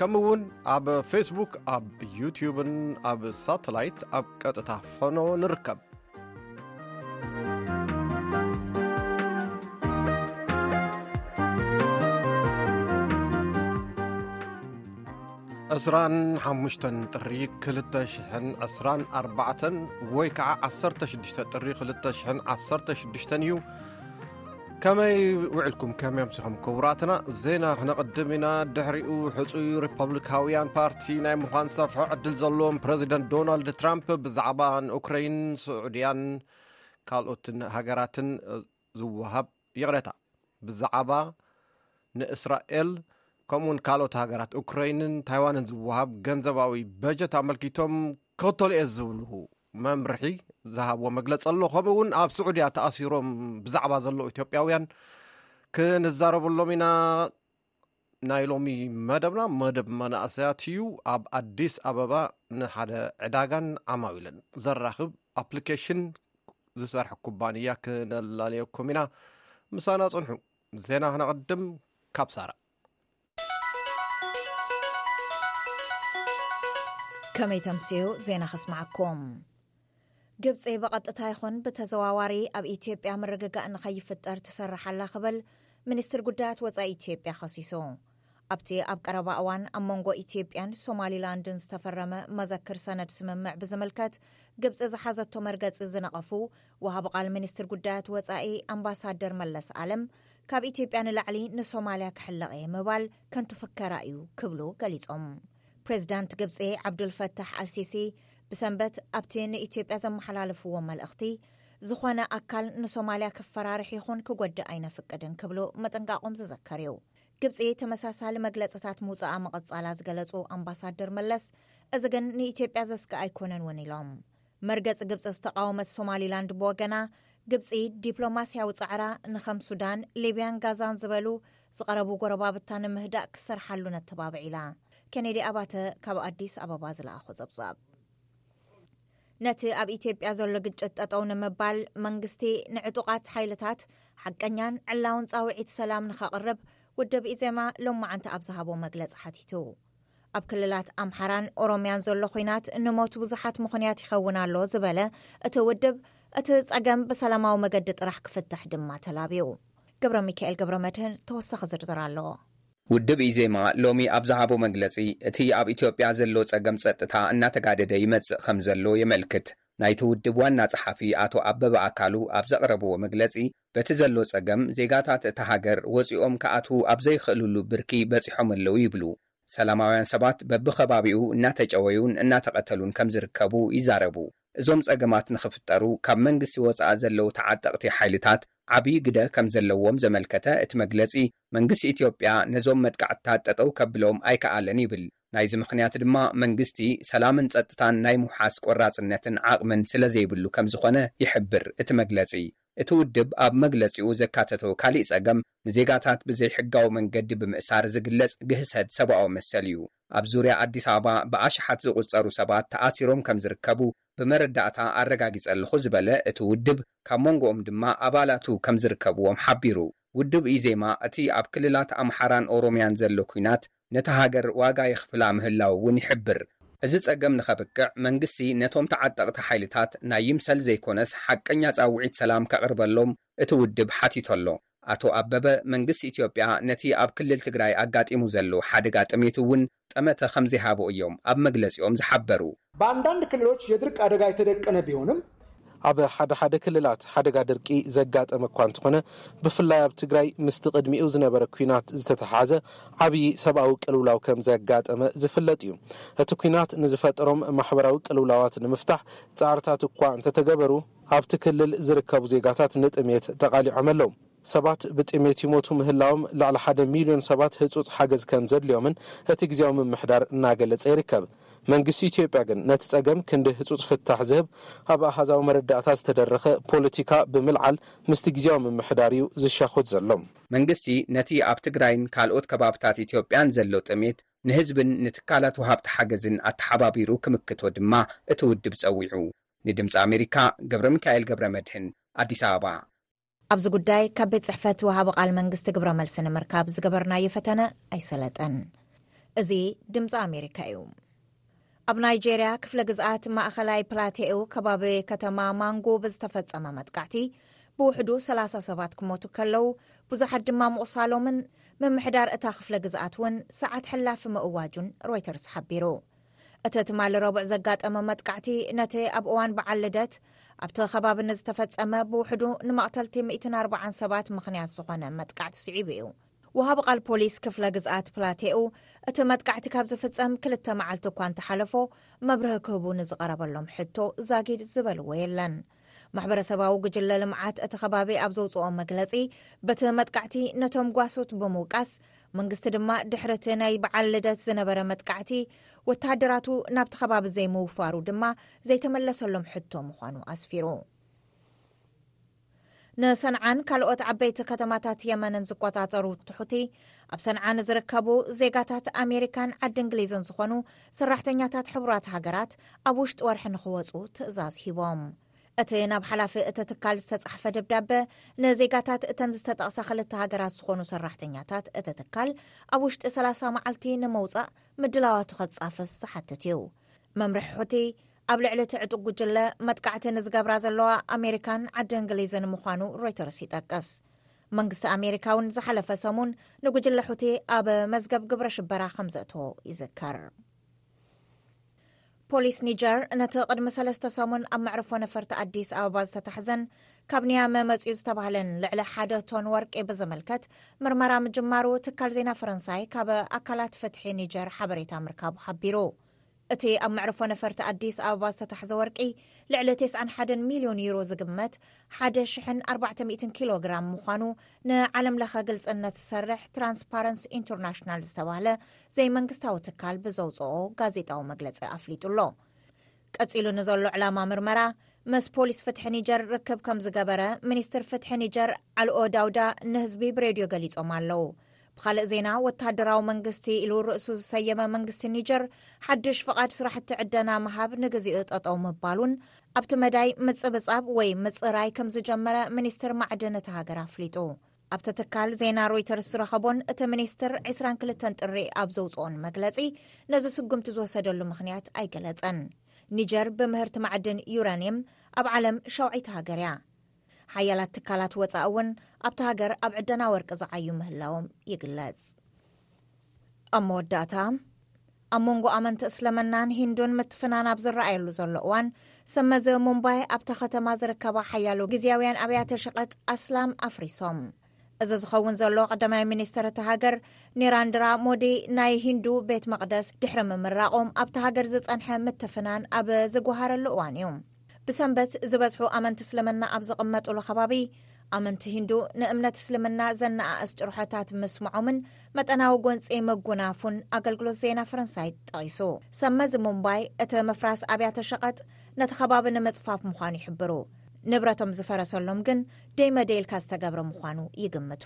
ከምኡ እውን ኣብ ፌስቡክ ኣብ ዩትብን ኣብ ሳተላይት ኣብ ቀጥታ ፈኖ ንርከብ ዕስራን ሓሙሽተን ጥሪ 224 ወይ ከዓ ዓሰርተ ሽዱሽተ ጥሪ 216 እዩ ከመይ ውዕልኩም ከመይ ኣምስኹም ክቡራትና ዜና ክነቕድም ኢና ድሕሪኡ ሕፁይ ሪፐብሊካውያን ፓርቲ ናይ ምዃን ሰፍሖ ዕድል ዘለዎም ፕረዚደንት ዶናልድ ትራምፕ ብዛዕባ ንኡክራይን ስዑድያን ካልኦትን ሃገራትን ዝወሃብ ይቕረታ ብዛዕባ ንእስራኤል ከምኡ ውን ካልኦት ሃገራት ኡክራይንን ታይዋንን ዝወሃብ ገንዘባዊ በጀት ኣመልኪቶም ክኽተሉ እየ ዝብሉ መምርሒ ዝሃብዎ መግለፂ ኣሎ ከምኡ እውን ኣብ ስዑድያ ተኣሲሮም ብዛዕባ ዘለዉ ኢትዮጵያውያን ክንዛረበሎም ኢና ናይ ሎሚ መደብና መደብ መናእሰያት እዩ ኣብ ኣዲስ ኣበባ ንሓደ ዕዳጋን ዓማዊልን ዘራኽብ ኣፕሊኬሽን ዝሰርሐ ኩባንያ ክነላለየኩም ኢና ምሳና ፅንሑ ዜና ክነቐድም ካብ ሳራ ከመይ ተምስዩ ዜና ከስማዓኩም ግብፂ ብቐጥታ ይኹን ብተዘዋዋሪ ኣብ ኢትዮጵያ ምርግጋእ ንኸይፍጠር ትሰርሕ ኣላ ክብል ሚኒስትር ጉዳያት ወፃኢ ኢትዮጵያ ኸሲሱ ኣብቲ ኣብ ቀረባ እዋን ኣብ መንጎ ኢትዮጵያን ሶማሊላንድን ዝተፈረመ መዘክር ሰነድ ስምምዕ ብዝምልከት ግብፂ ዝሓዘቶ መርገፂ ዝነቐፉ ወሃቢ ቃል ሚኒስትር ጉዳያት ወፃኢ ኣምባሳደር መለስ ኣለም ካብ ኢትዮጵያ ንላዕሊ ንሶማልያ ክሕለቕ እየ ምባል ከንቱ ፍከራ እዩ ክብሉ ገሊፆም። ፕሬዝዳንት ግብፂ ዓብዱልፈታሕ ኣልሲሲ ብሰንበት ኣብቲ ንኢትዮጵያ ዘመሓላለፍዎ መልእኽቲ ዝኾነ ኣካል ንሶማልያ ክፈራርሕ ይኹን ክጎድእ ኣይነፍቅድን ክብሉ ምጥንቃቖም ዝዘከር እዩ። ግብፂ ተመሳሳሊ መግለፅታት ምውፃኣ ምቕፃላ ዝገለፁ ኣምባሳደር መለስ እዚ ግን ንኢትዮጵያ ዘስግእ ኣይኮነን እውን ኢሎም። መርገጺ ግብጺ ዝተቓወመት ሶማሊላንድ ብወገና፣ ግብጺ ዲፕሎማስያዊ ጻዕራ ንከም ሱዳን፣ ሊብያን ጋዛን ዝበሉ ዝቐረቡ ጎረባብታ ንምህዳእ ክትሰርሓሉ ነተባብዕ ኢላ። ኬኔዲ ኣባተ ካብ ኣዲስ ኣበባ ዝለኣኾ ጸብጻብ። ነቲ ኣብ ኢትዮጵያ ዘሎ ግጭት ጠጠው ንምባል መንግስቲ ንዕጡቓት ሓይልታት ሓቀኛን ዕላውን ጻውዒት ሰላም ንኸቕርብ ውድብ ኢዜማ ሎማዓንቲ ኣብ ዝሃቦ መግለጺ ሓቲቱ። ኣብ ክልላት ኣምሓራን ኦሮምያን ዘሎ ኹናት ንሞት ብዙሓት ምኹንያት ይኸውን ኣሎ ዝበለ እቲ ውድብ፣ እቲ ፀገም ብሰላማዊ መገዲ ጥራሕ ክፍታሕ ድማ ተላብዩ። ገብረሚካኤል ገብረመድህን ተወሳኺ ዝርዝር ኣለዎ። ውድብ ኢዜማ ሎሚ ኣብ ዝሃቦ መግለፂ፣ እቲ ኣብ ኢትዮጵያ ዘሎ ፀገም ፀጥታ እናተጋደደ ይመፅእ ከምዘሎ የመልክት። ናይቲ ውድብ ዋና ፀሓፊ ኣቶ ኣበበ ኣካሉ ኣብ ዘቕረብዎ መግለፂ፣ በቲ ዘሎ ፀገም ዜጋታት እታ ሃገር ወፂኦም ክኣትዉ ኣብ ዘይኽእልሉ ብርኪ በፂሖም ኣለዉ ይብሉ። ሰላማውያን ሰባት በቢከባቢኡ እናተጨወዩን እናተቐተሉን ከምዝርከቡ ይዛረቡ። እዞም ፀገማት ንኽፍጠሩ ካብ መንግስቲ ወፃኢ ዘለዉ ተዓጠቕቲ ሓይልታት ዓብዪ ግደ ከምዘለዎም ዘመልከተ እቲ መግለፂ፣ መንግስቲ ኢትዮጵያ ነዞም መጥቃዕትታት ጠጠው ከብሎም ኣይከኣለን ይብል። ናይዚ ምኽንያት ድማ መንግስቲ ሰላምን ፀጥታን ናይ ምውሓስ ቆራፅነትን ዓቕምን ስለዘይብሉ ከምዝኾነ ይሕብር እቲ መግለፂ። እቲ ውድብ ኣብ መግለጺኡ ዘካተቶ ካሊእ ጸገም ንዜጋታት ብዘይሕጋዊ መንገዲ ብምእሳር ዝግለጽ ግህሰት ሰብኣዊ መሰል እዩ። ኣብ ዙርያ ኣዲስ ኣበባ ብኣሽሓት ዝቑጸሩ ሰባት ተኣሲሮም ከምዝርከቡ ብመረዳእታ ኣረጋጊጸ ኣለኹ ዝበለ እቲ ውድብ ካብ መንጎኦም ድማ ኣባላቱ ከምዝርከብዎም ሓቢሩ። ውድብ ኢዜማ እቲ ኣብ ክልላት ኣምሓራን ኦሮምያን ዘሎ ኲናት ነታ ሃገር ዋጋ የኽፍላ ምህላዉ እውን ይሕብር። እዚ ጸገም ንኸብቅዕ መንግስቲ ነቶም ተዓጠቕቲ ሓይልታት ናይ ይምሰል ዘይኮነስ ሓቀኛ ጻውዒት ሰላም ከቕርበሎም እቲ ውድብ ሓቲቱ ኣሎ። ኣቶ ኣበበ፣ መንግስቲ ኢትዮጵያ ነቲ ኣብ ክልል ትግራይ ኣጋጢሙ ዘሎ ሓደጋ ጥሜት እውን ጠመተ ከምዘይሃቦ እዮም ኣብ መግለጺኦም ዝሓበሩ። በኣንዳንድ ክልሎች የድርቅ ኣደጋ የተደቀነ ቢሆንም፣ ኣብ ሓደ ሓደ ክልላት ሓደጋ ድርቂ ዘጋጠመ እኳ እንተኾነ ብፍላይ ኣብ ትግራይ ምስቲ ቅድሚኡ ዝነበረ ኲናት ዝተተሓሓዘ ዓብዪ ሰብኣዊ ቅልውላው ከምዘጋጠመ ዝፍለጥ እዩ። እቲ ኲናት ንዝፈጠሮም ማሕበራዊ ቅልውላዋት ንምፍታሕ ፃዕርታት እኳ እንተተገበሩ ኣብቲ ክልል ዝርከቡ ዜጋታት ንጥምየት ተቓሊዖም ኣለው። ሰባት ብጥሜት ይሞቱ ምህላዎም፣ ልዕሊ ሓደ ሚልዮን ሰባት ህጹጽ ሓገዝ ከም ዘድልዮምን እቲ ግዝያዊ ምምሕዳር እናገለጸ ይርከብ። መንግስቲ ኢትዮጵያ ግን ነቲ ጸገም ክንዲ ህጹጽ ፍታሕ ዝህብ ኣብ ኣሃዛዊ መረዳእታ ዝተደረኸ ፖለቲካ ብምልዓል ምስቲ ግዝያዊ ምምሕዳር እዩ ዝሻኾት ዘሎ። መንግስቲ ነቲ ኣብ ትግራይን ካልኦት ከባብታት ኢትዮጵያን ዘሎ ጥሜት ንህዝብን ንትካላት ወሃብቲ ሓገዝን ኣተሓባቢሩ ክምክቶ ድማ እቲ ውድብ ጸዊዑ። ንድምጺ ኣሜሪካ ገብረሚካኤል ገብረመድህን ኣዲስ ኣበባ። ኣብዚ ጉዳይ ካብ ቤት ጽሕፈት ወሃቢ ቓል መንግስቲ ግብረ መልሲ ንምርካብ ዝገበርናዮ ፈተነ ኣይሰለጠን። እዚ ድምፂ ኣሜሪካ እዩ። ኣብ ናይጀርያ ክፍለ ግዝኣት ማእኸላይ ፕላቴኡ ከባቢ ከተማ ማንጎ ብዝተፈፀመ መጥቃዕቲ ብውሕዱ 30 ሰባት ክሞቱ ከለው ብዙሓት ድማ ምቑሳሎምን ምምሕዳር እታ ክፍለ ግዝኣት እውን ሰዓት ሕላፊ ምእዋጁን ሮይተርስ ሓቢሩ። እቲ ትማሊ ረቡዕ ዘጋጠመ መጥቃዕቲ ነቲ ኣብ እዋን በዓል ልደት ኣብቲ ከባቢ ንዝተፈጸመ ብውሕዱ ንመቕተልቲ 140 ሰባት ምኽንያት ዝኾነ መጥቃዕቲ ስዒቡ እዩ ወሃቢ ቓል ፖሊስ ክፍለ ግዝኣት ፕላቴኡ እቲ መጥቃዕቲ ካብ ዝፍጸም ክልተ መዓልቲ እኳ እንተሓለፎ መብርሂ ክህቡ ንዝቐረበሎም ሕቶ ዛጊድ ዝበልዎ የለን ማሕበረሰባዊ ጉጅለ ልምዓት እቲ ከባቢ ኣብ ዘውፅኦ መግለፂ በቲ መጥቃዕቲ ነቶም ጓሶት ብምውቃስ መንግስቲ ድማ ድሕሪ እቲ ናይ በዓል ልደት ዝነበረ መጥቃዕቲ ወተሃደራቱ ናብቲ ከባቢ ዘይምውፋሩ ድማ ዘይተመለሰሎም ሕቶ ምዃኑ ኣስፊሩ። ንሰንዓን ካልኦት ዓበይቲ ከተማታት የመንን ዝቆጻጸሩ ትሑቲ ኣብ ሰንዓ ንዝርከቡ ዜጋታት ኣሜሪካን ዓዲ እንግሊዝን ዝኾኑ ሰራሕተኛታት ሕቡራት ሃገራት ኣብ ውሽጢ ወርሒ ንኽወጹ ትእዛዝ ሂቦም። እቲ ናብ ሓላፊ እቲ ትካል ዝተጻሕፈ ደብዳበ፣ ንዜጋታት እተን ዝተጠቕሳ ክልተ ሃገራት ዝኾኑ ሰራሕተኛታት እቲ ትካል ኣብ ውሽጢ ሰላሳ መዓልቲ ንምውጻእ ምድላዋቱ ከጻፍፍ ዝሓትት እዩ። መምርሒ ሑቲ፣ ኣብ ልዕሊ እቲ ዕጡቕ ጉጅለ መጥቃዕቲ ንዝገብራ ዘለዋ ኣሜሪካን ዓዲ እንግሊዝን ምዃኑ ሮይተርስ ይጠቅስ። መንግስቲ ኣሜሪካ እውን ዝሓለፈ ሰሙን ንጉጅለ ሑቲ ኣብ መዝገብ ግብረ ሽበራ ከም ዘእትዎ ይዝከር ፖሊስ ኒጀር ነቲ ቅድሚ ሰለስተ ሰሙን ኣብ መዕርፎ ነፈርቲ ኣዲስ ኣበባ ዝተታሕዘን ካብ ንያመ መፅኡ ዝተባህለን ልዕሊ ሓደ ቶን ወርቂ ብዝምልከት ምርመራ ምጅማሩ ትካል ዜና ፈረንሳይ ካብ ኣካላት ፍትሒ ኒጀር ሓበሬታ ምርካቡ ሓቢሩ እቲ ኣብ መዕርፎ ነፈርቲ ኣዲስ ኣበባ ዝተታሕዘ ወርቂ ልዕሊ ቴስዓን ሓደን ሚልዮን ዩሮ ዝግመት፣ ሓደ ሽሕን ኣርባዕተ ሚእትን ኪሎ ግራም፣ ምዃኑ ንዓለምለኸ ግልፅነት ዝሰርሕ ትራንስፓረንስ ኢንቱርናሽናል ዝተባህለ ዘይመንግስታዊ ትካል ብዘውፅኦ ጋዜጣዊ መግለፂ ኣፍሊጡ ኣሎ። ቀፂሉ ንዘሎ ዕላማ ምርመራ መስ ፖሊስ ፍትሒ ኒጀር ርክብ ከም ዝገበረ ሚኒስትር ፍትሒ ኒጀር ዓልኦ ዳውዳ ንህዝቢ ብሬድዮ ገሊፆም ኣለው። ብኻልእ ዜና ወታደራዊ መንግስቲ ኢሉ ርእሱ ዝሰየመ መንግስቲ ኒጀር ሓድሽ ፍቓድ ስራሕቲ ዕደና ምሃብ ንግዜኡ ጠጠው ምባሉን ኣብቲ መዳይ ምፅብፃብ ወይ ምፅራይ ከም ዝጀመረ ሚኒስትር ማዕድን እቲ ሃገር ኣፍሊጡ ኣብቲ ትካል ዜና ሮይተርስ ዝረኸቦን እቲ ሚኒስትር 22 ጥሪ ኣብ ዘውፅኦን መግለፂ ነዚ ስጉምቲ ዝወሰደሉ ምኽንያት ኣይገለፀን ኒጀር ብምህርቲ ማዕድን ዩራኒየም ኣብ ዓለም ሸውዒቲ ሃገር እያ ሓያላት ትካላት ወፃኢ እውን ኣብቲ ሃገር ኣብ ዕደና ወርቂ ዝዓዩ ምህላዎም ይግለፅ። ኣብ መወዳእታ ኣብ መንጎ ኣመንቲ እስልምናን ሂንዱን ምትፍናን ኣብ ዝረኣየሉ ዘሎ እዋን ሰብ መዚ ሙምባይ ኣብታ ከተማ ዝርከባ ሓያሎ ግዜያውያን ኣብያተ ሸቐጥ ኣስላም ኣፍሪሶም እዚ ዝኸውን ዘሎ ቀዳማይ ሚኒስተር እታ ሃገር ኒራንድራ ሞዲ ናይ ሂንዱ ቤት መቕደስ ድሕሪ ምምራቖም ኣብታ ሃገር ዝጸንሐ ምትፍናን ኣብ ዝጓሃረሉ እዋን እዩ። ብሰንበት ዝበዝሑ ኣመንቲ እስልምና ኣብ ዝቕመጡሉ ከባቢ ኣመንቲ ሂንዱ ንእምነት እስልምና ዘነኣእስ ጭርሖታት ምስምዖምን መጠናዊ ጎንጺ ምጉናፉን ኣገልግሎት ዜና ፈረንሳይ ጠቒሱ ሰብ መዚ ሙምባይ እቲ ምፍራስ ኣብያተ ሸቐጥ ነቲ ከባቢ ንምጽፋፍ ምዃኑ ይሕብሩ ንብረቶም ዝፈረሰሎም ግን ደይ መደይ ኢልካ ዝተገብረ ምዃኑ ይግምቱ።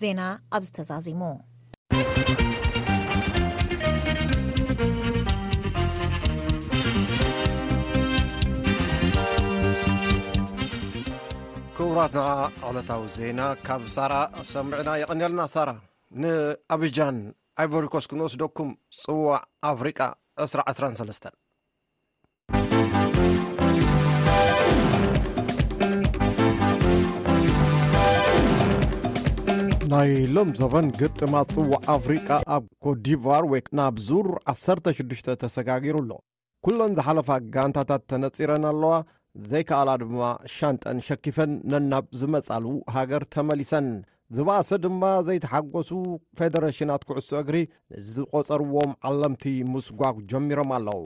ዜና ኣብዚ ተዛዚሙ። ክቡራትና ዕለታዊ ዜና ካብ ሳራ ሰምዕና የቐንልና ሳራ ንኣብጃን ኣይቨሪኮስ ክንወስደኩም ፅዋዕ ኣፍሪቃ 213 ናይ ሎም ዘበን ግጥማት ጽዋዕ ኣፍሪቃ ኣብ ኮትዲቫር ወይ ናብ ዙር 16 ተሰጋጊሩ ኣሎ ኵለን ዝሓለፋ ጋንታታት ተነጺረን ኣለዋ ዘይከኣላ ድማ ሻንጠን ሸኪፈን ነናብ ዝመጻሉ ሃገር ተመሊሰን ዝበኣሰ ድማ ዘይተሓጐሱ ፌደሬሽናት ኩዕሶ እግሪ ንዝቈጸርዎም ዓለምቲ ምስጓጕ ጀሚሮም ኣለዉ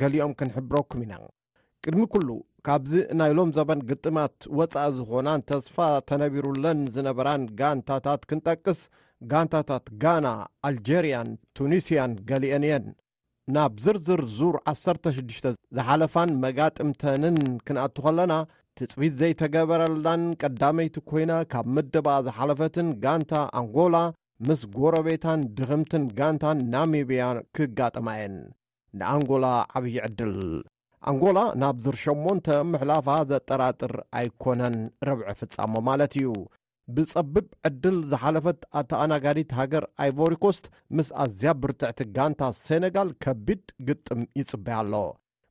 ገሊኦም ክንሕብረኩም ኢና ቅድሚ ኩሉ ካብዚ ናይ ሎም ዘበን ግጥማት ወፃኢ ዝኾናን ተስፋ ተነቢሩለን ዝነበራን ጋንታታት ክንጠቅስ ጋንታታት ጋና ኣልጀርያን ቱኒስያን ገሊአን እየን ናብ ዝርዝር ዙር 16 ዝሓለፋን መጋጥምተንን ክንኣቱ ኸለና ትፅቢት ዘይተገበረላን ቀዳመይቲ ኮይና ካብ ምድባ ዝሓለፈትን ጋንታ ኣንጎላ ምስ ጎረቤታን ድኽምትን ጋንታን ናሚብያ ክጋጠማ እየን ንኣንጎላ ዓብዪ ዕድል። ኣንጎላ ናብ ዙር ሸሞንተ ምሕላፋ ዘጠራጥር ኣይኮነን፣ ርብዒ ፍጻመ ማለት እዩ። ብጸብብ ዕድል ዝሓለፈት ኣተኣናጋዲት ሃገር ኣይቮሪኮስት ምስ ኣዝያ ብርትዕቲ ጋንታ ሴነጋል ከቢድ ግጥም ይጽበያ ኣሎ።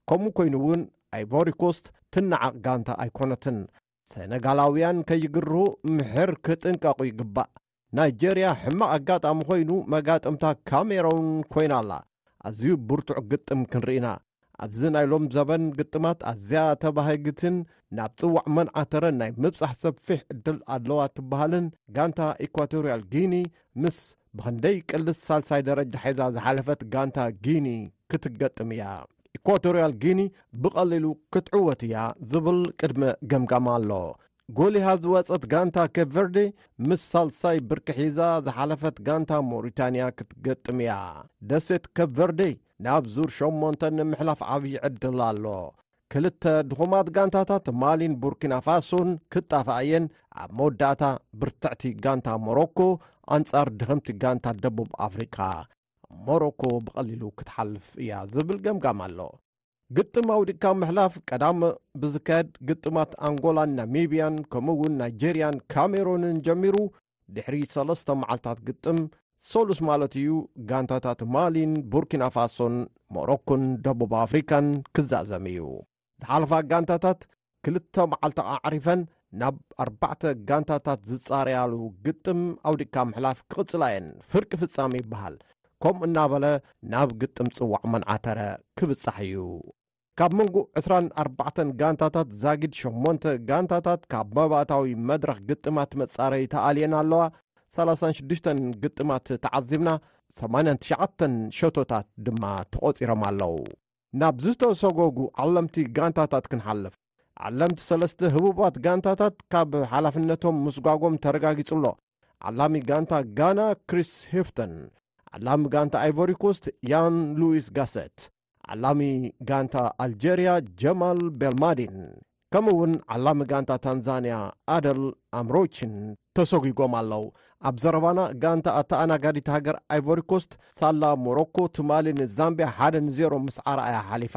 ከምኡ ኮይኑ እውን ኣይቮሪኮስት ትነዓቕ ጋንታ ኣይኮነትን። ሴነጋላውያን ከይግርሁ ምሕር ክጥንቀቑ ይግባእ። ናይጀርያ ሕማቕ ኣጋጣሚ ኮይኑ መጋጥምታ ካሜሮን ኮይና ኣላ። ኣዝዩ ብርቱዕ ግጥም ክንርኢ ኢና። ኣብዚ ናይ ሎም ዘበን ግጥማት ኣዝያ ተባሃጊትን ናብ ጽዋዕ መንዓ ተረን ናይ ምብጻሕ ሰፊሕ ዕድል ኣለዋ ትበሃልን ጋንታ ኢኳቶርያል ጊኒ ምስ ብኽንደይ ቅልስ ሳልሳይ ደረጃ ሒዛ ዝሓለፈት ጋንታ ጊኒ ክትገጥም እያ። ኢኳቶርያል ጊኒ ብቐሊሉ ክትዕወት እያ ዝብል ቅድመ ገምጋም ኣሎ። ጎሊሃ ዝወጸት ጋንታ ኬፕ ቨርዲ ምስ ሳልሳይ ብርኪ ሒዛ ዝሓለፈት ጋንታ ሞሪታንያ ክትገጥም እያ ደሴት ኬፕ ቨርዲ ናብ ዙር ሸሞንተ ንምሕላፍ ዓብዪ ዕድል ኣሎ ክልተ ድኹማት ጋንታታት ማሊን ቡርኪና ፋሶን ክጣፍኣ እየን ኣብ መወዳእታ ብርትዕቲ ጋንታ ሞሮኮ ኣንጻር ድኸምቲ ጋንታ ደቡብ ኣፍሪቃ ሞሮኮ ብቐሊሉ ክትሓልፍ እያ ዝብል ገምጋም ኣሎ ግጥም ኣውዲቕካ ምሕላፍ ቀዳም ብዝካየድ ግጥማት ኣንጎላን ናሚብያን ከምኡ እውን ናይጀርያን ካሜሮንን ጀሚሩ ድሕሪ ሰለስተ መዓልታት ግጥም ሰሉስ ማለት እዩ ጋንታታት ማሊን ቡርኪናፋሶን ሞሮኮን ደቡብ ኣፍሪካን ክዛዘም እዩ ዝሓለፋ ጋንታታት ክልተ መዓልቲ ኣዕሪፈን ናብ ኣርባዕተ ጋንታታት ዝጻረያሉ ግጥም ኣውዲቕካ ምሕላፍ ክቕጽላ እየን ፍርቂ ፍጻሚ ይበሃል ከምኡ እናበለ ናብ ግጥም ጽዋዕ መንዓተረ ክብጻሕ እዩ ካብ መንጎ 24 ጋንታታት ዛጊድ 8 ጋንታታት ካብ መባእታዊ መድረኽ ግጥማት መጻረይ ተኣልየን ኣለዋ 36 ግጥማት ተዓዚብና 89 ሸቶታት ድማ ተቖጺሮም ኣለዉ ናብ ዝተሰጎጉ ዓለምቲ ጋንታታት ክንሓልፍ። ዓለምቲ ሰለስተ ህቡባት ጋንታታት ካብ ሓላፍነቶም ምስጓጎም ተረጋጊጹ ኣሎ። ዓላሚ ጋንታ ጋና ክሪስ ሂፍተን፣ ዓላሚ ጋንታ ኣይቮሪኮስት ያን ሉዊስ ጋሰት፣ ዓላሚ ጋንታ ኣልጀርያ ጀማል ቤልማዲን ከምኡ እውን ዓላሚ ጋንታ ታንዛንያ ኣደል ኣምሮችን ተሰጒጎም ኣለው ኣብ ዘረባና ጋንታ ኣተኣናጋዲት ሃገር ኣይቮሪኮስት ሳላ ሞሮኮ ትማሊ ንዛምብያ ሓደ ንዜሮ ምስዓራ እያ ሓሊፋ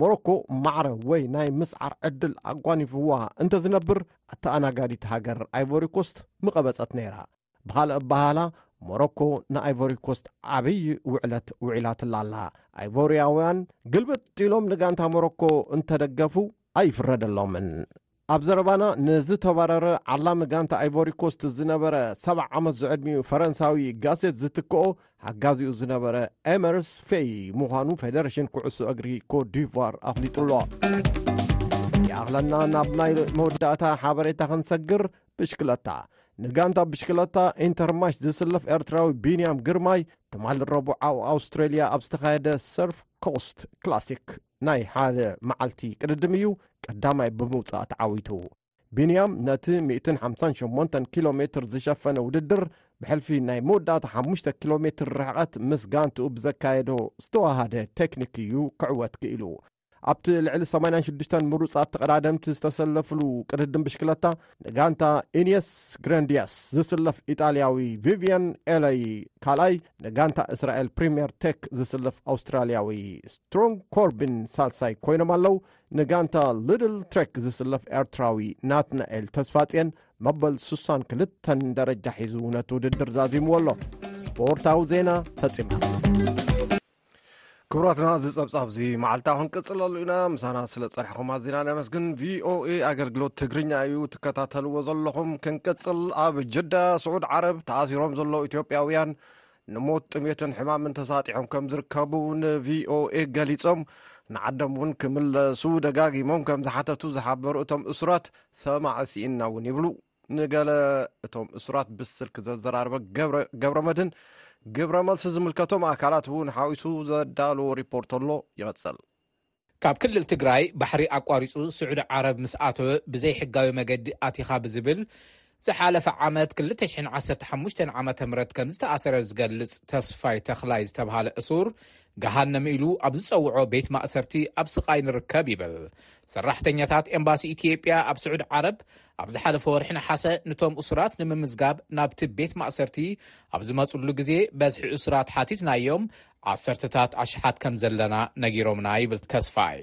ሞሮኮ ማዕረ ወይ ናይ ምስዓር ዕድል ኣጓኒፍዋ እንተ ዝነብር ኣተኣናጋዲት ሃገር ኣይቮሪኮስት ምቐበጸት ነይራ ብኻልእ ኣበሃህላ ሞሮኮ ንኣይቮሪኮስት ዓብዪ ውዕለት ውዒላትላ ኣላ ኣይቮርያውያን ግልብጥ ኢሎም ንጋንታ ሞሮኮ እንተደገፉ ኣይፍረደሎምን ኣብ ዘረባና ንዝተባረረ ዓላሚ ጋንታ ኣይቮሪኮስት ዝነበረ ሰ0 ዓመት ዝዕድሚኡ ፈረንሳዊ ጋሴት ዝትክኦ ሓጋዚኡ ዝነበረ ኤመርስ ፌይ ምዃኑ ፌደሬሽን ኩዕሶ እግሪ ኮዲቫር ኣፍሊጡሎ ይኣኽለና ናብ ናይ መወዳእታ ሓበሬታ ክንሰግር ብሽክለታ፣ ንጋንታ ብሽክለታ ኢንተርማሽ ዝስለፍ ኤርትራዊ ቢንያም ግርማይ ትማሊ ረቡዕ ኣብ ኣውስትሬልያ ኣብ ዝተኻየደ ሰርፍ ኮስት ክላሲክ ናይ ሓደ መዓልቲ ቅድድም እዩ ቀዳማይ ብምውፃእ ተዓዊቱ ቢንያም ነቲ 158 ኪሎ ሜትር ዝሸፈነ ውድድር ብሕልፊ ናይ መወዳእታ 5 ኪሎ ሜትር ርሕቐት ምስ ጋንትኡ ብዘካየዶ ዝተዋሃደ ቴክኒክ እዩ ክዕወት ክኢሉ ኣብቲ ልዕሊ 86 ምሩፃት ተቐዳደምቲ ዝተሰለፍሉ ቅድድም ብሽክለታ ንጋንታ ኢንየስ ግረንድያስ ዝስለፍ ኢጣልያዊ ቪቭያን ኤለይ ካልኣይ ንጋንታ እስራኤል ፕሪምየር ቴክ ዝስለፍ ኣውስትራልያዊ ስትሮንግ ኮርቢን ሳልሳይ ኮይኖም ኣለው ንጋንታ ልድል ትሬክ ዝስለፍ ኤርትራዊ ናትናኤል ተስፋፅን መበል 62 ደረጃ ሒዙ ነቲ ውድድር ዛዚምዎ ኣሎ ስፖርታዊ ዜና ፈፂምና ክብራትና እዚ ጸብጻብ እዚ መዓልታ ክንቅጽለሉ ኢና ምሳና ስለ ጸናሕኹም ኣዚና ነመስግን ቪኦኤ ኣገልግሎት ትግርኛ እዩ ትከታተልዎ ዘለኹም ክንቅጽል ኣብ ጀዳ ስዑድ ዓረብ ተኣሲሮም ዘለዉ ኢትዮጵያውያን ንሞት ጥሜትን ሕማምን ተሳጢሖም ከም ዝርከቡ ንቪኦኤ ገሊጾም ንዓዶም እውን ክምለሱ ደጋጊሞም ከም ዝሓተቱ ዝሓበሩ እቶም እሱራት ሰማዕ ስኢንና እውን ይብሉ ንገለ እቶም እሱራት ብስልኪ ዘዘራርበ ገብረ መድን ግብረ መልሲ ዝምልከቶም ኣካላት እውን ሓዊሱ ዘዳለዎ ሪፖርት ኣሎ ይቐጽል ካብ ክልል ትግራይ ባሕሪ ኣቋሪጹ ስዑዲ ዓረብ ምስ ኣተወ ብዘይ ሕጋዊ መገዲ ኣቲኻ ብዝብል ዝሓለፈ ዓመት 215 ዓ ም ከም ዝተኣሰረ ዝገልጽ ተስፋይ ተኽላይ ዝተብሃለ እሱር ገሃነም ኢሉ ኣብ ዝጸውዖ ቤት ማእሰርቲ ኣብ ስቓይ ንርከብ ይብል። ሰራሕተኛታት ኤምባሲ ኢትዮጵያ ኣብ ስዑድ ዓረብ ኣብ ዝሓለፈ ወርሒ ነሓሰ ንቶም እሱራት ንምምዝጋብ ናብቲ ቤት ማእሰርቲ ኣብ ዝመጽሉ ግዜ በዝሒ እሱራት ሓቲትናዮም ዓሰርተታት ኣሽሓት ከም ዘለና ነጊሮምና ይብል ተስፋይ።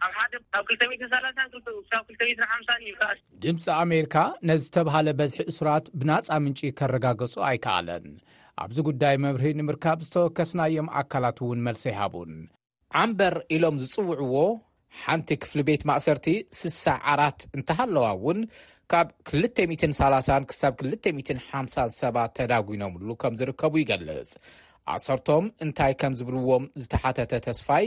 ካብ ሓደ ክሳብ ክልተ ሚእትን ሰላሳን ክሳብ ክልተ ሚእትን ሓምሳን እዩ ክኣ ድምፂ ኣሜሪካ ነዝተብሃለ በዝሒ እሱራት ብናፃ ምንጪ ከረጋገፁ ኣይከኣለን ኣብዚ ጉዳይ መብርሂ ንምርካብ ዝተወከስናዮም ኣካላት እውን መልሲ ኣይሃቡን። ዓምበር ኢሎም ዝጽውዕዎ ሓንቲ ክፍሊ ቤት ማእሰርቲ ስሳ ዓራት እንተሃለዋ እውን ካብ 230 ክሳብ 250 ሰባት ተዳጒኖምሉ ከም ዝርከቡ ይገልጽ። ኣሰርቶም እንታይ ከም ዝብልዎም ዝተሓተተ ተስፋይ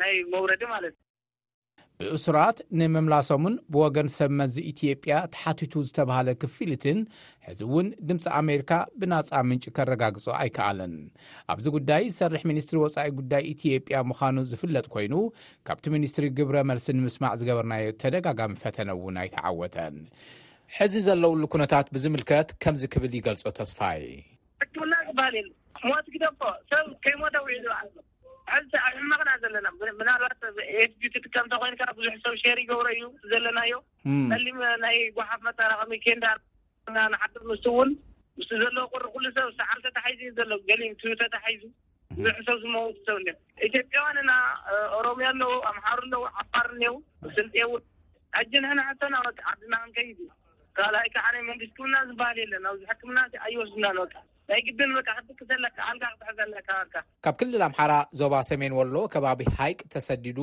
ናይ መውረዲ ማለት እዩ። ብእሱራት ንምምላሶምን ብወገን ሰብ መዚ ኢትዮጵያ ተሓቲቱ ዝተብሃለ ክፍሊትን ሕዚ እውን ድምፂ ኣሜሪካ ብናፃ ምንጪ ከረጋግፆ ኣይከኣለን። ኣብዚ ጉዳይ ዝሰርሕ ሚኒስትሪ ወፃኢ ጉዳይ ኢትዮጵያ ምዃኑ ዝፍለጥ ኮይኑ ካብቲ ሚኒስትሪ ግብረ መልሲ ንምስማዕ ዝገበርናዮ ተደጋጋሚ ፈተነ እውን ኣይተዓወተን። ሕዚ ዘለውሉ ኩነታት ብዝምልከት ከምዚ ክብል ይገልፆ ተስፋይ። ሕክምና ዝበሃል የለን። ሞት ግደፎ ሰብ ከይሞተ ውዒሉ ኣሎ። ሐዚ ኣብ ሕማቅ እና ዘለና ምናልባት ኤፍቢ ትጥቀም እንተኮይንካ ብዙሕ ሰብ ሸር ይገብሮ እዩ እቲ ዘለናዮ ፀሊም ናይ ጉሓፍ መጠራቀሚ ኬንዳ እና ንሓድር ንሱ እውን ምስቲ ዘሎ ቁሪ ኩሉ ሰብ ሳዕሪ ተታሒዙ እዩ ዘሎ ገሊኡ ትቢ ተታሒዙ ብዙሕ ሰብ ዝመውት ሰብ እኒኦ ኢትዮጵያውያን እና ኦሮሚያ ኣለዉ ኣምሓሩ ኣለዉ ዓፋር እኒው ስልጤ እውን ሕጂ ንሕና ሕቶና በቃ ዓድና ክንከይድ እዩ ካልኣይ ከዓ ናይ መንግስቲ ሕክምና ዝበሃል የለን ኣብዚ ሕክምና እዚ ኣይወስዱናን በቃ ናይ ግድን በቃ ክትድቅስ ኣለካ ኣልጋ ክትሕዝ ኣለካ በቃ ካብ ክልል ኣምሓራ ዞባ ሰሜን ወሎ ከባቢ ሃይቅ ተሰዲዱ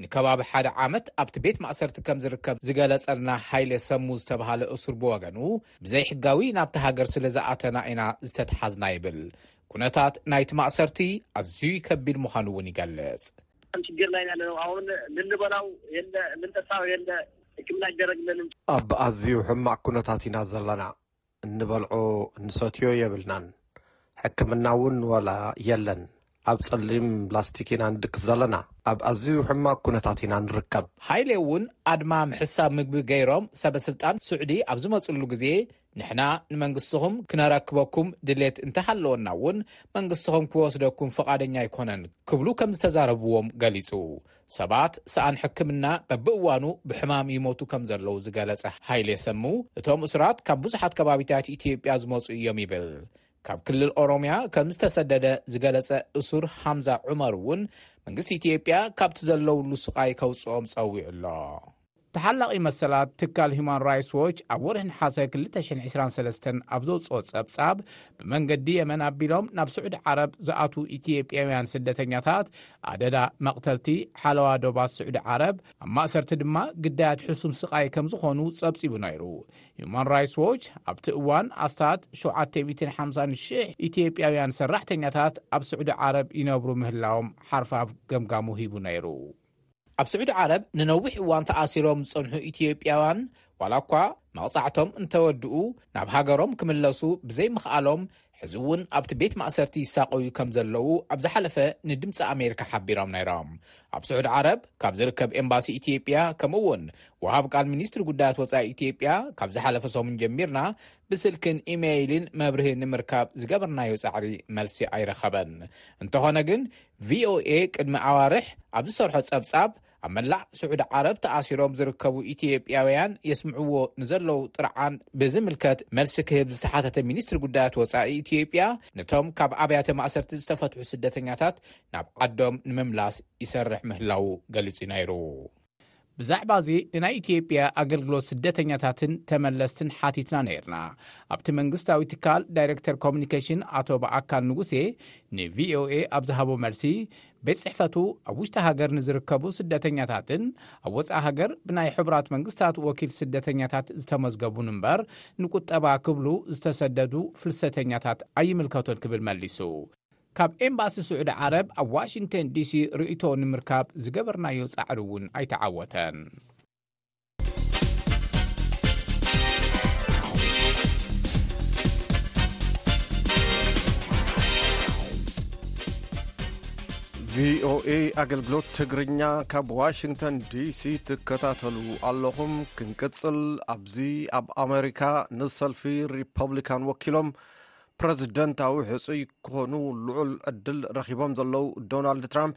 ንከባቢ ሓደ ዓመት ኣብቲ ቤት ማእሰርቲ ከም ዝርከብ ዝገለጸልና ሃይለ ሰሙ ዝተብሃለ እሱር ብወገኑ ብዘይሕጋዊ ናብቲ ሃገር ስለ ዝኣተና ኢና ዝተትሓዝና ይብል። ኩነታት ናይቲ ማእሰርቲ ኣዝዩ ከቢድ ምዃኑ እውን ይገልጽ። ሽግር ላይ ያለ ነው አሁን ልንበላው የለ ልንጠጣው የለ ሕክምና ይደረግልን ኣብ ኣዝዩ ሕማቅ ኩነታት ኢና ዘለና እንበልዖ እንሰትዮ የብልናን ሕክምና ውን ወላ የለን ኣብ ጸሊም ላስቲክ ኢና ንድቅስ ዘለና ኣብ ኣዝዩ ሕማቅ ኩነታት ኢና ንርከብ። ሃይሌ እውን ኣድማ ምሕሳብ ምግቢ ገይሮም ሰበ ስልጣን ሱዕዲ ኣብ ዝመፅሉ ግዜ ንሕና ንመንግስትኹም ክነረክበኩም ድሌት እንተሃለወና እውን መንግስትኹም ክወስደኩም ፍቓደኛ ኣይኮነን ክብሉ ከምዝተዛረብዎም ገሊፁ። ሰባት ሰኣን ሕክምና በብእዋኑ ብሕማም ይሞቱ ከም ዘለዉ ዝገለፀ ሃይሌ ሰሙ፣ እቶም እሱራት ካብ ብዙሓት ከባቢታት ኢትዮጵያ ዝመፁ እዮም ይብል። ካብ ክልል ኦሮሚያ ከም ዝተሰደደ ዝገለፀ እሱር ሃምዛ ዑመር እውን መንግስቲ ኢትዮጵያ ካብቲ ዘለውሉ ስቓይ ከውፅኦም ፀዊዑ ኣሎ። ተሓላቒ መሰላት ትካል ሁማን ራይትስ ዎች ኣብ ወርሒ ነሓሰ 223 ኣብ ዘውፅኦ ጸብጻብ ብመንገዲ የመን ኣቢሎም ናብ ስዑዲ ዓረብ ዝኣትዉ ኢትዮጵያውያን ስደተኛታት ኣደዳ መቕተልቲ ሓለዋ ዶባት ስዑዲ ዓረብ ኣብ ማእሰርቲ ድማ ግዳያት ሕሱም ስቓይ ከም ዝኾኑ ጸብጺቡ ነይሩ ሁማን ራይትስ ዎች ኣብቲ እዋን ኣስታት 750,000 ኢትዮጵያውያን ሰራሕተኛታት ኣብ ስዑዲ ዓረብ ይነብሩ ምህላዎም ሓርፋፍ ገምጋሙ ሂቡ ነይሩ ኣብ ስዑዲ ዓረብ ንነዊሕ እዋን ተኣሲሮም ዝጸንሑ ኢትዮጵያውያን ዋላ እኳ መቕጻዕቶም እንተወድኡ ናብ ሃገሮም ክምለሱ ብዘይምኽኣሎም ሕዚ እውን ኣብቲ ቤት ማእሰርቲ ይሳቐዩ ከም ዘለዉ ኣብ ዝሓለፈ ንድምጺ ኣሜሪካ ሓቢሮም ነይሮም። ኣብ ስዑዲ ዓረብ ካብ ዝርከብ ኤምባሲ ኢትዮጵያ ከምኡ እውን ወሃብ ቃል ሚኒስትሪ ጉዳያት ወጻኢ ኢትዮጵያ ካብ ዝሓለፈ ሰሙን ጀሚርና ብስልክን ኢሜይልን መብርሂ ንምርካብ ዝገበርናዮ ጻዕሪ መልሲ ኣይረኸበን። እንተኾነ ግን ቪኦኤ ቅድሚ ኣዋርሕ ኣብ ዝሰርሖ ጸብጻብ፣ ኣብ መላእ ስዑዲ ዓረብ ተኣሲሮም ዝርከቡ ኢትዮጵያውያን የስምዕዎ ንዘለዉ ጥርዓን ብዝምልከት መልሲ ክህብ ዝተሓተተ ሚኒስትሪ ጉዳያት ወጻኢ ኢትዮጵያ፣ ነቶም ካብ ኣብያተ ማእሰርቲ ዝተፈትሑ ስደተኛታት ናብ ዓዶም ንምምላስ ይሰርሕ ምህላዉ ገሊጹ ነይሩ። ብዛዕባዚ ንናይ ኢትዮጵያ ኣገልግሎት ስደተኛታትን ተመለስትን ሓቲትና ነይርና። ኣብቲ መንግስታዊ ትካል ዳይረክተር ኮሙኒኬሽን ኣቶ ብኣካል ንጉሴ ንቪኦኤ ኣብ ዝሃቦ መልሲ ቤት ጽሕፈቱ ኣብ ውሽጢ ሃገር ንዝርከቡ ስደተኛታትን ኣብ ወፃኢ ሃገር ብናይ ሕቡራት መንግስታት ወኪል ስደተኛታት ዝተመዝገቡን እምበር ንቁጠባ ክብሉ ዝተሰደዱ ፍልሰተኛታት ኣይምልከቱን ክብል መሊሱ። ካብ ኤምባሲ ስዑዲ ዓረብ ኣብ ዋሽንግተን ዲሲ ርእይቶ ንምርካብ ዝገበርናዮ ጻዕሪ እውን ኣይተዓወተን። ቪኦኤ ኣገልግሎት ትግርኛ ካብ ዋሽንግተን ዲሲ ትከታተሉ ኣለኹም። ክንቅጽል ኣብዚ ኣብ ኣሜሪካ ንሰልፊ ሪፐብሊካን ወኪሎም ፕረዚደንታዊ ሕፁይ ክኾኑ ልዑል ዕድል ረኺቦም ዘለዉ ዶናልድ ትራምፕ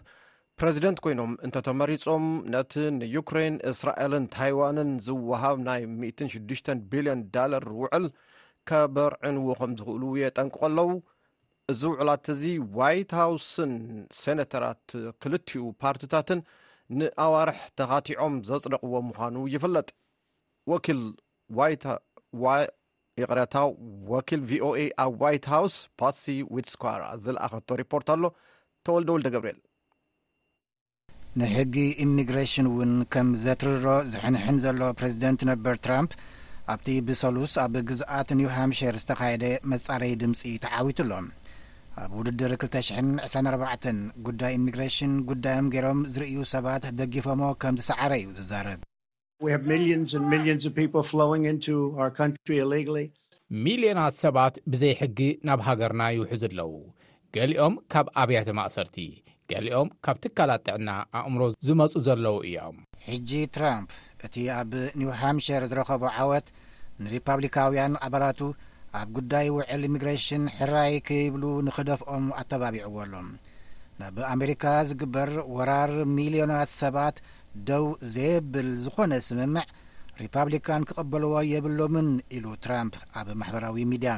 ፕረዚደንት ኮይኖም እንተተመሪፆም ነቲ ንዩክሬን እስራኤልን ታይዋንን ዝወሃብ ናይ 16 ቢልዮን ዳለር ውዕል ከበርዕንዎ ከም ዝኽእሉ የጠንቅቆ ኣለዉ እዚ ውዕላት እዚ ዋይት ሃውስን ሴነተራት ክልቲኡ ፓርትታትን ንኣዋርሕ ተኻቲዖም ዘፅደቕዎ ምዃኑ ይፍለጥ ወኪል ይቕረታ ወኪል ቪኦኤ ኣብ ዋይት ሃውስ ፓትሲ ዊትስኳራ ዝለኣኸቶ ሪፖርት ኣሎ ተወልደ ወልደ ገብርኤል ንሕጊ ኢሚግሬሽን እውን ከም ዘትርሮ ዝሕንሕን ዘሎ ፕሬዚደንት ነበር ትራምፕ ኣብቲ ብሰሉስ ኣብ ግዝኣት ኒው ሃምሽር ዝተኻየደ መጻረዪ ድምፂ ተዓዊቱ ኣሎ ኣብ ውድድር 224 ጉዳይ ኢሚግሬሽን ጉዳዮም ገይሮም ዝርእዩ ሰባት ደጊፎሞ ከም ዝሰዓረ እዩ ዝዛረብ ሚልዮናት ሰባት ብዘይ ሕጊ ናብ ሃገርና ይውሕዙ ኣለዉ። ገሊኦም ካብ ኣብያተ ማእሰርቲ፣ ገሊኦም ካብ ትካላት ጥዕና ኣእምሮ ዝመጹ ዘለዉ እዮም። ሕጂ ትራምፕ እቲ ኣብ ኒው ሃምሸር ዝረኸቦ ዓወት ንሪፓብሊካውያን ኣባላቱ ኣብ ጉዳይ ውዕል ኢሚግሬሽን ሕራይ ክይብሉ ንኽደፍኦም ኣተባቢዕዎ ኣሎ። ናብ ኣሜሪካ ዝግበር ወራር ሚልዮናት ሰባት ደው ዘየብል ዝኾነ ስምምዕ ሪፓብሊካን ክቕበልዎ የብሎምን ኢሉ ትራምፕ ኣብ ማሕበራዊ ሚድያ።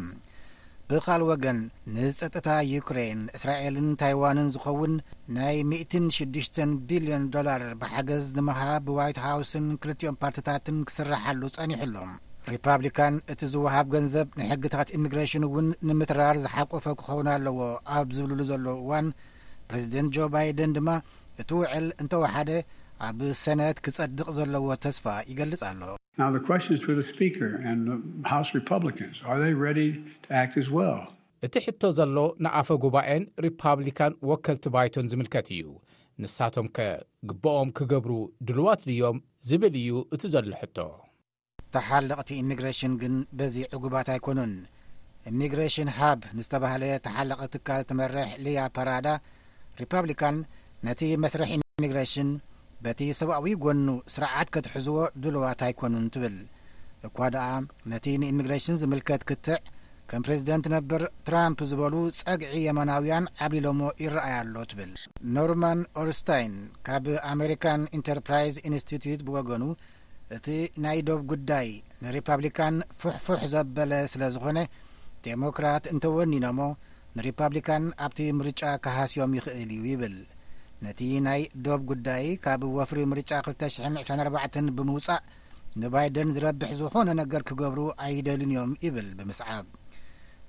ብኻል ወገን ንጸጥታ ዩክሬን፣ እስራኤልን ታይዋንን ዝኸውን ናይ ሚእትን ሽዱሽተን ቢልዮን ዶላር ብሓገዝ ንምሃብ ብዋይት ሃውስን ክልቲኦም ፓርትታትን ክስራሓሉ ጸኒሑ ኣሎ። ሪፓብሊካን እቲ ዝወሃብ ገንዘብ ንሕግታት ኢሚግሬሽን እውን ንምትራር ዝሓቆፈ ክኸውን ኣለዎ ኣብ ዝብልሉ ዘለዉ እዋን ፕረዚደንት ጆ ባይደን ድማ እቲ ውዕል እንተወሓደ ኣብ ሰነት ክጸድቕ ዘለዎ ተስፋ ይገልጽ ኣሎ። እቲ ሕቶ ዘሎ ንኣፈ ጉባኤን ሪፓብሊካን ወከልቲ ባይቶን ዝምልከት እዩ። ንሳቶምከ ግቡኦም ክገብሩ ድሉዋት ድዮም ዝብል እዩ እቲ ዘሎ ሕቶ። ተሓለቕቲ ኢሚግሬሽን ግን በዚ ዕጉባት ኣይኮኑን። ኢሚግሬሽን ሃብ ንዝተባህለ ተሓለቒ ትካል እትመርሕ ሊያ ፓራዳ፣ ሪፓብሊካን ነቲ መስርሕ ኢሚግሬሽን በቲ ሰብኣዊ ጎኑ ስርዓት ከትሕዝዎ ድሉዋት ኣይኮኑን ትብል። እኳ ደኣ ነቲ ንኢሚግሬሽን ዝምልከት ክትዕ ከም ፕሬዚደንት ነበር ትራምፕ ዝበሉ ጸግዒ የማናውያን ዓብሊሎሞ ይረኣይ ኣሎ ትብል። ኖርማን ኦርስታይን ካብ ኣሜሪካን ኢንተርፕራይዝ ኢንስቲትዩት ብወገኑ እቲ ናይ ዶብ ጉዳይ ንሪፓብሊካን ፉሕፉሕ ዘበለ ስለ ዝኾነ ዴሞክራት እንተወኒኖሞ ንሪፓብሊካን ኣብቲ ምርጫ ክሃስዮም ይኽእል እዩ ይብል። ነቲ ናይ ዶብ ጉዳይ ካብ ወፍሪ ምርጫ ክልተ ሽሕን ዕስራን ኣርባዕተን ብምውጻእ ንባይደን ዝረብሕ ዝኾነ ነገር ክገብሩ ኣይደልዩን እዮም ይብል ብምስዓብ።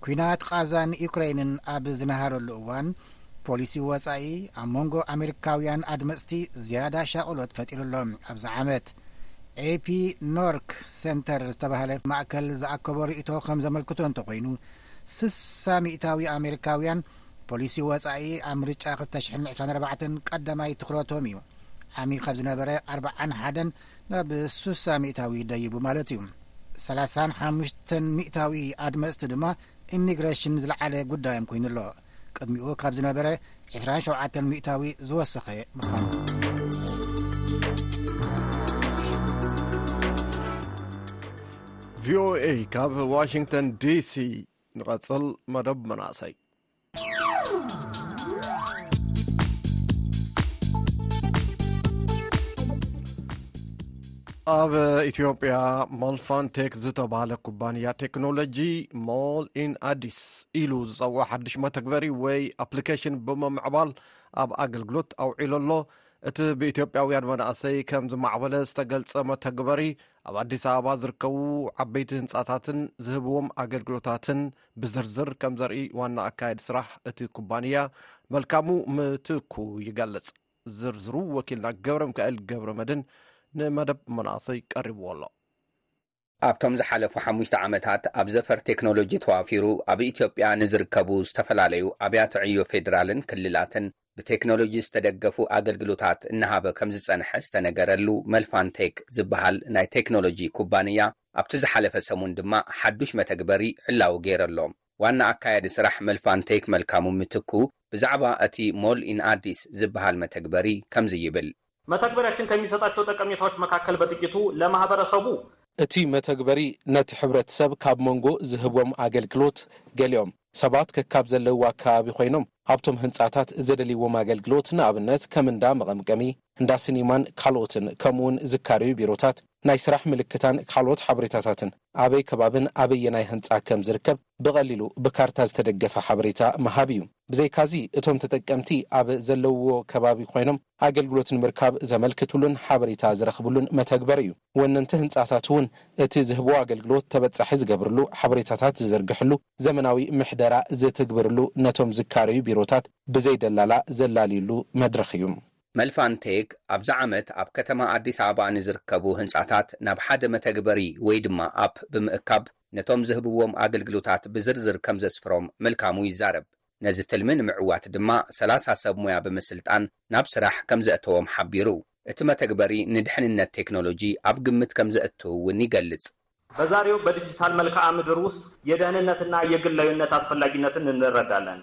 ኲናት ቓዛን ዩክረይንን ኣብ ዝነሃረሉ እዋን፣ ፖሊሲ ወጻኢ ኣብ መንጎ ኣመሪካውያን ኣድመጽቲ ዝያዳ ሻቕሎት ፈጢሩ ኣሎ። ኣብዚ ዓመት፣ AP Norc Center ዝተባህለ ማእከል ዝኣከቦ ርእይቶ ከም ዘመልክቶ እንተኾይኑ፣ ስሳ ሚእታዊ ኣመሪካውያን ፖሊሲ ወጻኢ ኣብ ምርጫ ክልተ ሽሕን ዕስራን ኣርባዕተን ቀዳማይ ትኹረቶም እዩ። ዓሚ ካብ ዝነበረ ኣርብዓን ሓደን ናብ ስሳ ሚእታዊ ደይቡ ማለት እዩ። ሰላሳን ሓሙሽተን ሚእታዊ ኣድመጽቲ ድማ ኢሚግረሽን ዝለዓለ ጉዳዮም ኮይኑ ኣሎ። ቅድሚኡ ካብ ዝነበረ ዕስራን ሸውዓተን ሚእታዊ ዝወሰኸ ምዃኑ ቪኦኤ ካብ ዋሽንግተን ዲሲ ንቐጽል መደብ መናእሰይ ኣብ ኢትዮጵያ ሞልፋንቴክ ዝተባሃለ ኩባንያ ቴክኖሎጂ ሞል ኢን ኣዲስ ኢሉ ዝጸውዖ ሓድሽ መተግበሪ ወይ ኣፕሊኬሽን ብምምዕባል ኣብ ኣገልግሎት ኣውዒሉ ኣሎ እቲ ብኢትዮጵያውያን መናእሰይ ከም ዝማዕበለ ዝተገልጸ መተግበሪ ኣብ ኣዲስ ኣበባ ዝርከቡ ዓበይቲ ህንፃታትን ዝህብዎም ኣገልግሎታትን ብዝርዝር ከም ዘርኢ ዋና ኣካየዲ ስራሕ እቲ ኩባንያ መልካሙ ምትኩ ይገልጽ ዝርዝሩ ወኪልና ገብረ ምካኤል ገብረ መድን ንመደብ መናእሰይ ቀሪብዎ ኣሎ ኣብቶም ዝሓለፉ ሓሙሽተ ዓመታት ኣብ ዘፈር ቴክኖሎጂ ተዋፊሩ ኣብ ኢትዮጵያ ንዝርከቡ ዝተፈላለዩ ኣብያተ ዕዮ ፌዴራልን ክልላትን ብቴክኖሎጂ ዝተደገፉ ኣገልግሎታት እናሃበ ከምዝፀንሐ ዝተነገረሉ መልፋን ቴክ ዝበሃል ናይ ቴክኖሎጂ ኩባንያ ኣብቲ ዝሓለፈ ሰሙን ድማ ሓዱሽ መተግበሪ ዕላዊ ገይረሎም። ዋና ኣካያዲ ስራሕ መልፋንቴክ መልካሙ ምትኩ ብዛዕባ እቲ ሞል ኢን ኣዲስ ዝበሃል መተግበሪ ከምዚ ይብል። መተግበሪያችን ከሚሰጣቸው ጠቀሜታዎች መካከል በጥቂቱ ለማህበረሰቡ። እቲ መተግበሪ ነቲ ሕብረተሰብ ካብ መንጎ ዝህቦም ኣገልግሎት ገሊኦም ሰባት ከካብ ዘለውዎ ኣከባቢ ኮይኖም ኣብቶም ህንጻታት ዘደልይዎም ኣገልግሎት ንኣብነት ከም እንዳ መቐምቀሚ፣ እንዳ ሲኒማን ካልኦትን ከምኡውን ዝካረዩ ቢሮታት ናይ ስራሕ ምልክታን ካልኦት ሓበሬታታትን፣ ኣበይ ከባብን ኣበየናይ ህንጻ ከም ዝርከብ ብቐሊሉ ብካርታ ዝተደገፈ ሓበሬታ ምሃብ እዩ። ብዘይካዚ፣ እቶም ተጠቀምቲ ኣብ ዘለውዎ ከባቢ ኮይኖም ኣገልግሎት ንምርካብ ዘመልክትሉን ሓበሬታ ዝረኽብሉን መተግበሪ እዩ። ወነንቲ ህንጻታት እውን እቲ ዝህብዎ ኣገልግሎት ተበጻሒ ዝገብርሉ፣ ሓበሬታታት ዝዝርግሕሉ፣ ዘመናዊ ምሕደራ ዝትግብርሉ ነቶም ዝካረዩ ቢሮታት ብዘይ ደላላ ዘላልዩሉ መድረኽ እዩ። መልፋንቴክ ኣብዚ ዓመት ኣብ ከተማ ኣዲስ ኣበባ ንዝርከቡ ህንፃታት ናብ ሓደ መተግበሪ ወይ ድማ ኣፕ ብምእካብ ነቶም ዝህብዎም ኣገልግሎታት ብዝርዝር ከምዘስፍሮም ምልካሙ ይዛረብ። ነዚ ትልሚ ንምዕዋት ድማ ሰላሳ ሰብ ሙያ ብምስልጣን ናብ ስራሕ ከምዘእተዎም ሓቢሩ። እቲ መተግበሪ ንድሕንነት ቴክኖሎጂ ኣብ ግምት ከምዘእትው እውን ይገልፅ። በዛሬው በዲጂታል መልክኣ ምድር ውስጥ የደህንነት እና የግላዊነት ኣስፈላጊነትን እንረዳለን።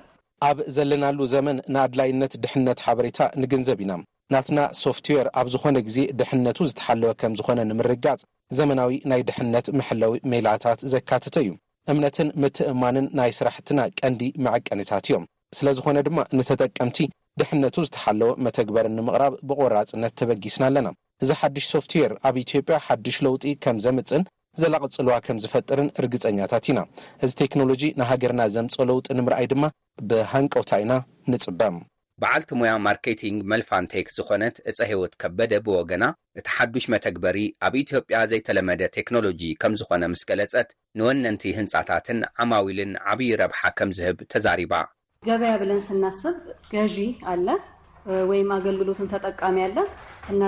ኣብ ዘለናሉ ዘመን ንኣድላይነት ድሕነት ሓበሬታ ንግንዘብ ኢና። ናትና ሶፍትዌር ኣብ ዝኾነ ግዜ ድሕነቱ ዝተሓለወ ከም ዝኾነ ንምርግጋጽ ዘመናዊ ናይ ድሕነት መሐለዊ ሜላታት ዘካትተ እዩ። እምነትን ምትእምማንን ናይ ስራሕትና ቀንዲ መዐቀኒታት እዮም። ስለ ዝኾነ ድማ ንተጠቀምቲ ድሕነቱ ዝተሓለወ መተግበሪ ንምቕራብ ብቖራጽነት ተበጊስና ኣለና። እዚ ሓድሽ ሶፍትዌር ኣብ ኢትዮጵያ ሓድሽ ለውጢ ከም ዘምጽእን ዘላቒ ጽልዋ ከም ዝፈጥርን ርግጸኛታት ኢና። እዚ ቴክኖሎጂ ንሃገርና ዘምጽኦ ለውጢ ንምርኣይ ድማ ብሃንቀውታ ኢና ንጽበ። በዓልቲ ሞያ ማርኬቲንግ መልፋንቴክ ዝኾነት እፀሄወት ከበደ ብወገና፣ እቲ ሓዱሽ መተግበሪ ኣብ ኢትዮጵያ ዘይተለመደ ቴክኖሎጂ ከምዝኾነ ምስ ገለፀት፣ ንወነንቲ ህንጻታትን ዓማዊልን ዓብዪ ረብሓ ከም ዝህብ ተዛሪባ። ገበያ ብለን ስናስብ ገዢ ኣለ ወይም ኣገልግሎትን ተጠቃሚ ኣለ እና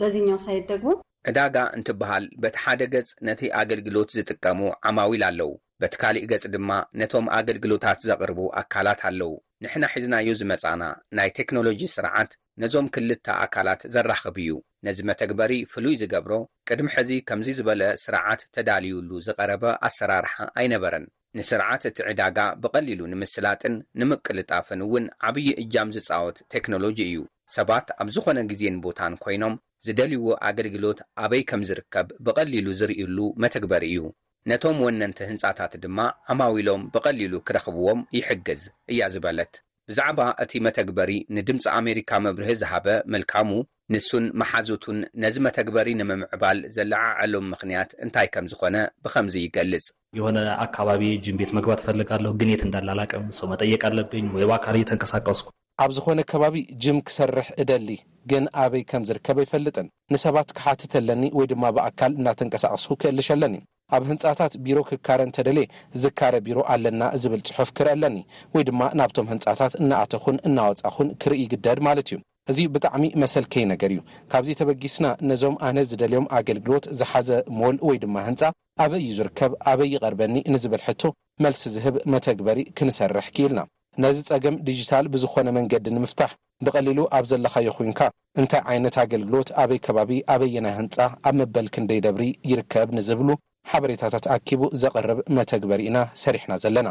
በዚህኛው ሳይድ ደግሞ። ዕዳጋ እንትበሃል በቲ ሓደ ገጽ ነቲ ኣገልግሎት ዝጥቀሙ ዓማዊል ኣለው፣ በቲ ካሊእ ገጽ ድማ ነቶም ኣገልግሎታት ዘቕርቡ ኣካላት ኣለው። ንሕና ሒዝናዮ ዝመጻእና ናይ ቴክኖሎጂ ስርዓት ነዞም ክልተ ኣካላት ዘራኽብ እዩ። ነዚ መተግበሪ ፍሉይ ዝገብሮ ቅድሚ ሕዚ ከምዚ ዝበለ ስርዓት ተዳልዩሉ ዝቐረበ ኣሰራርሓ ኣይነበረን። ንስርዓት እቲ ዕዳጋ ብቐሊሉ ንምስላጥን ንምቅልጣፍን እውን ዓብዪ እጃም ዝፃወት ቴክኖሎጂ እዩ። ሰባት ኣብ ዝኾነ ግዜን ቦታን ኮይኖም ዝደልዩዎ ኣገልግሎት ኣበይ ከም ዝርከብ ብቐሊሉ ዝርእዩሉ መተግበሪ እዩ። ነቶም ወነንቲ ህንፃታት ድማ ዓማዊሎም ብቐሊሉ ክረኽብዎም ይሕግዝ እያ ዝበለት ብዛዕባ እቲ መተግበሪ ንድምጺ ኣሜሪካ መብርሂ ዝሃበ መልካሙ፣ ንሱን መሓዙቱን ነዚ መተግበሪ ንምምዕባል ዘለዓዓሎም ምኽንያት እንታይ ከም ዝኾነ ብኸምዚ ይገልጽ። የሆነ ኣካባቢ ጂም ቤት መግባት እፈልጋለሁ፣ ግን የት እንዳለ ኣላቅም። ሰው መጠየቅ ኣለብኝ ወይ ብኣካል እየተንቀሳቀስኩ። ኣብ ዝኾነ ከባቢ ጂም ክሰርሕ እደሊ፣ ግን ኣበይ ከም ዝርከብ ኣይፈልጥን። ንሰባት ክሓትት ኣለኒ ወይ ድማ ብኣካል እናተንቀሳቀስኩ ክእልሽ ኣለኒ። ኣብ ህንጻታት ቢሮ ክካረ እንተደልየ ዝካረ ቢሮ ኣለና ዝብል ጽሑፍ ክርኢ ኣለኒ ወይ ድማ ናብቶም ህንጻታት እናኣተኹን እናወጻኹን ክርኢ ይግደድ ማለት እዩ። እዚ ብጣዕሚ መሰልከዪ ነገር እዩ። ካብዚ ተበጊስና ነዞም ኣነ ዝደልዮም ኣገልግሎት ዝሓዘ ሞል ወይ ድማ ህንጻ ኣበይ እዩ ዝርከብ ኣበይ ይቐርበኒ ንዝብል ሕቶ መልሲ ዝህብ መተግበሪ ክንሰርሕ ክኢልና። ነዚ ጸገም ዲጂታል ብዝኾነ መንገዲ ንምፍታሕ፣ ብቐሊሉ ኣብ ዘለኻዮ ኩንካ፣ እንታይ ዓይነት ኣገልግሎት ኣበይ ከባቢ ኣበየናይ ህንጻ ኣብ መበል ክንደይ ደብሪ ይርከብ ንዝብሉ ሓበሬታታት ኣኪቡ ዘቕርብ መተግበሪ ኢና ሰሪሕና ዘለና።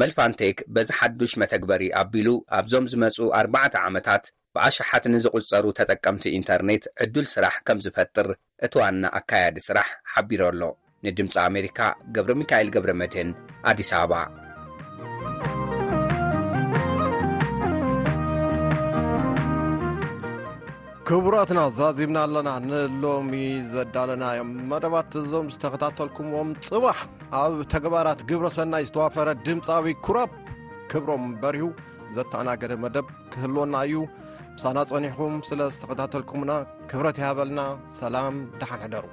መልፋንቴክ በዚ ሓዱሽ መተግበሪ ኣቢሉ ኣብዞም ዝመጽኡ ኣርባዕተ ዓመታት፣ ብኣሽሓት ንዝቑጸሩ ተጠቀምቲ ኢንተርኔት ዕዱል ስራሕ ከምዝፈጥር እቲ ዋና ኣካያዲ ስራሕ ሓቢሩ ኣሎ። ንድምጺ ኣሜሪካ ገብረሚካኤል ገብረመድህን ኣዲስ ኣበባ። ክቡራትና ዛዚምና ኣለና ንሎሚ ዘዳለናዮም መደባት እዞም ዝተኸታተልኩምዎም ጽባሕ ኣብ ተግባራት ግብረ ሰናይ ዝተዋፈረ ድምፃዊ ኩራብ ክብሮም በሪሁ ዘተኣናገደ መደብ ክህልወና እዩ ምሳና ጸኒሕኹም ስለ ዝተኸታተልኩምና ክብረት ይሃበልና ሰላም ደሓን ሕደሩ